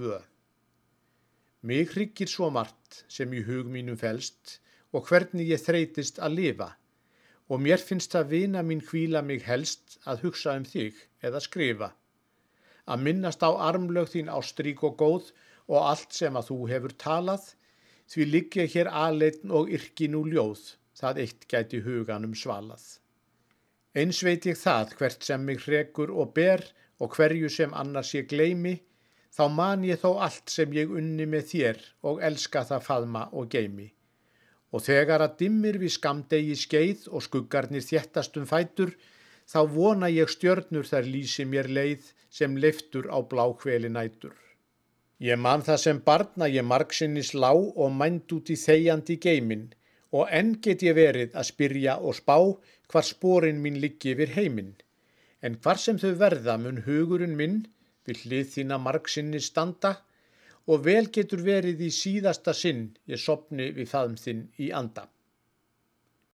tvö. Mig hryggir svo margt sem í hug mínum felst og hvernig ég þreytist að lifa og mér finnst það vina mín hvíla mig helst að hugsa um þig eða skrifa. Að minnast á armlög þín ástrík og góð og allt sem að þú hefur talað, því liggja hér aðleitn og yrki nú ljóð, það eitt gæti huganum svalað. Eins veit ég það hvert sem mig hrekur og ber og hverju sem annars ég gleimi, þá man ég þó allt sem ég unni með þér og elska það faðma og geimi. Og þegar að dimmir við skamdegi skeið og skuggarnir þjættast um fætur, þá vona ég stjörnur þar lýsi mér leið sem leftur á blákveli nætur. Ég man það sem barna ég margsinnis lá og mænd út í þegjandi geimin og enn get ég verið að spyrja og spá hvar sporin mín liggi yfir heiminn. En hvar sem þau verða mun hugurinn minn vil hlið þína margsinni standa og vel getur verið í síðasta sinn ég sopni við faðum þinn í anda.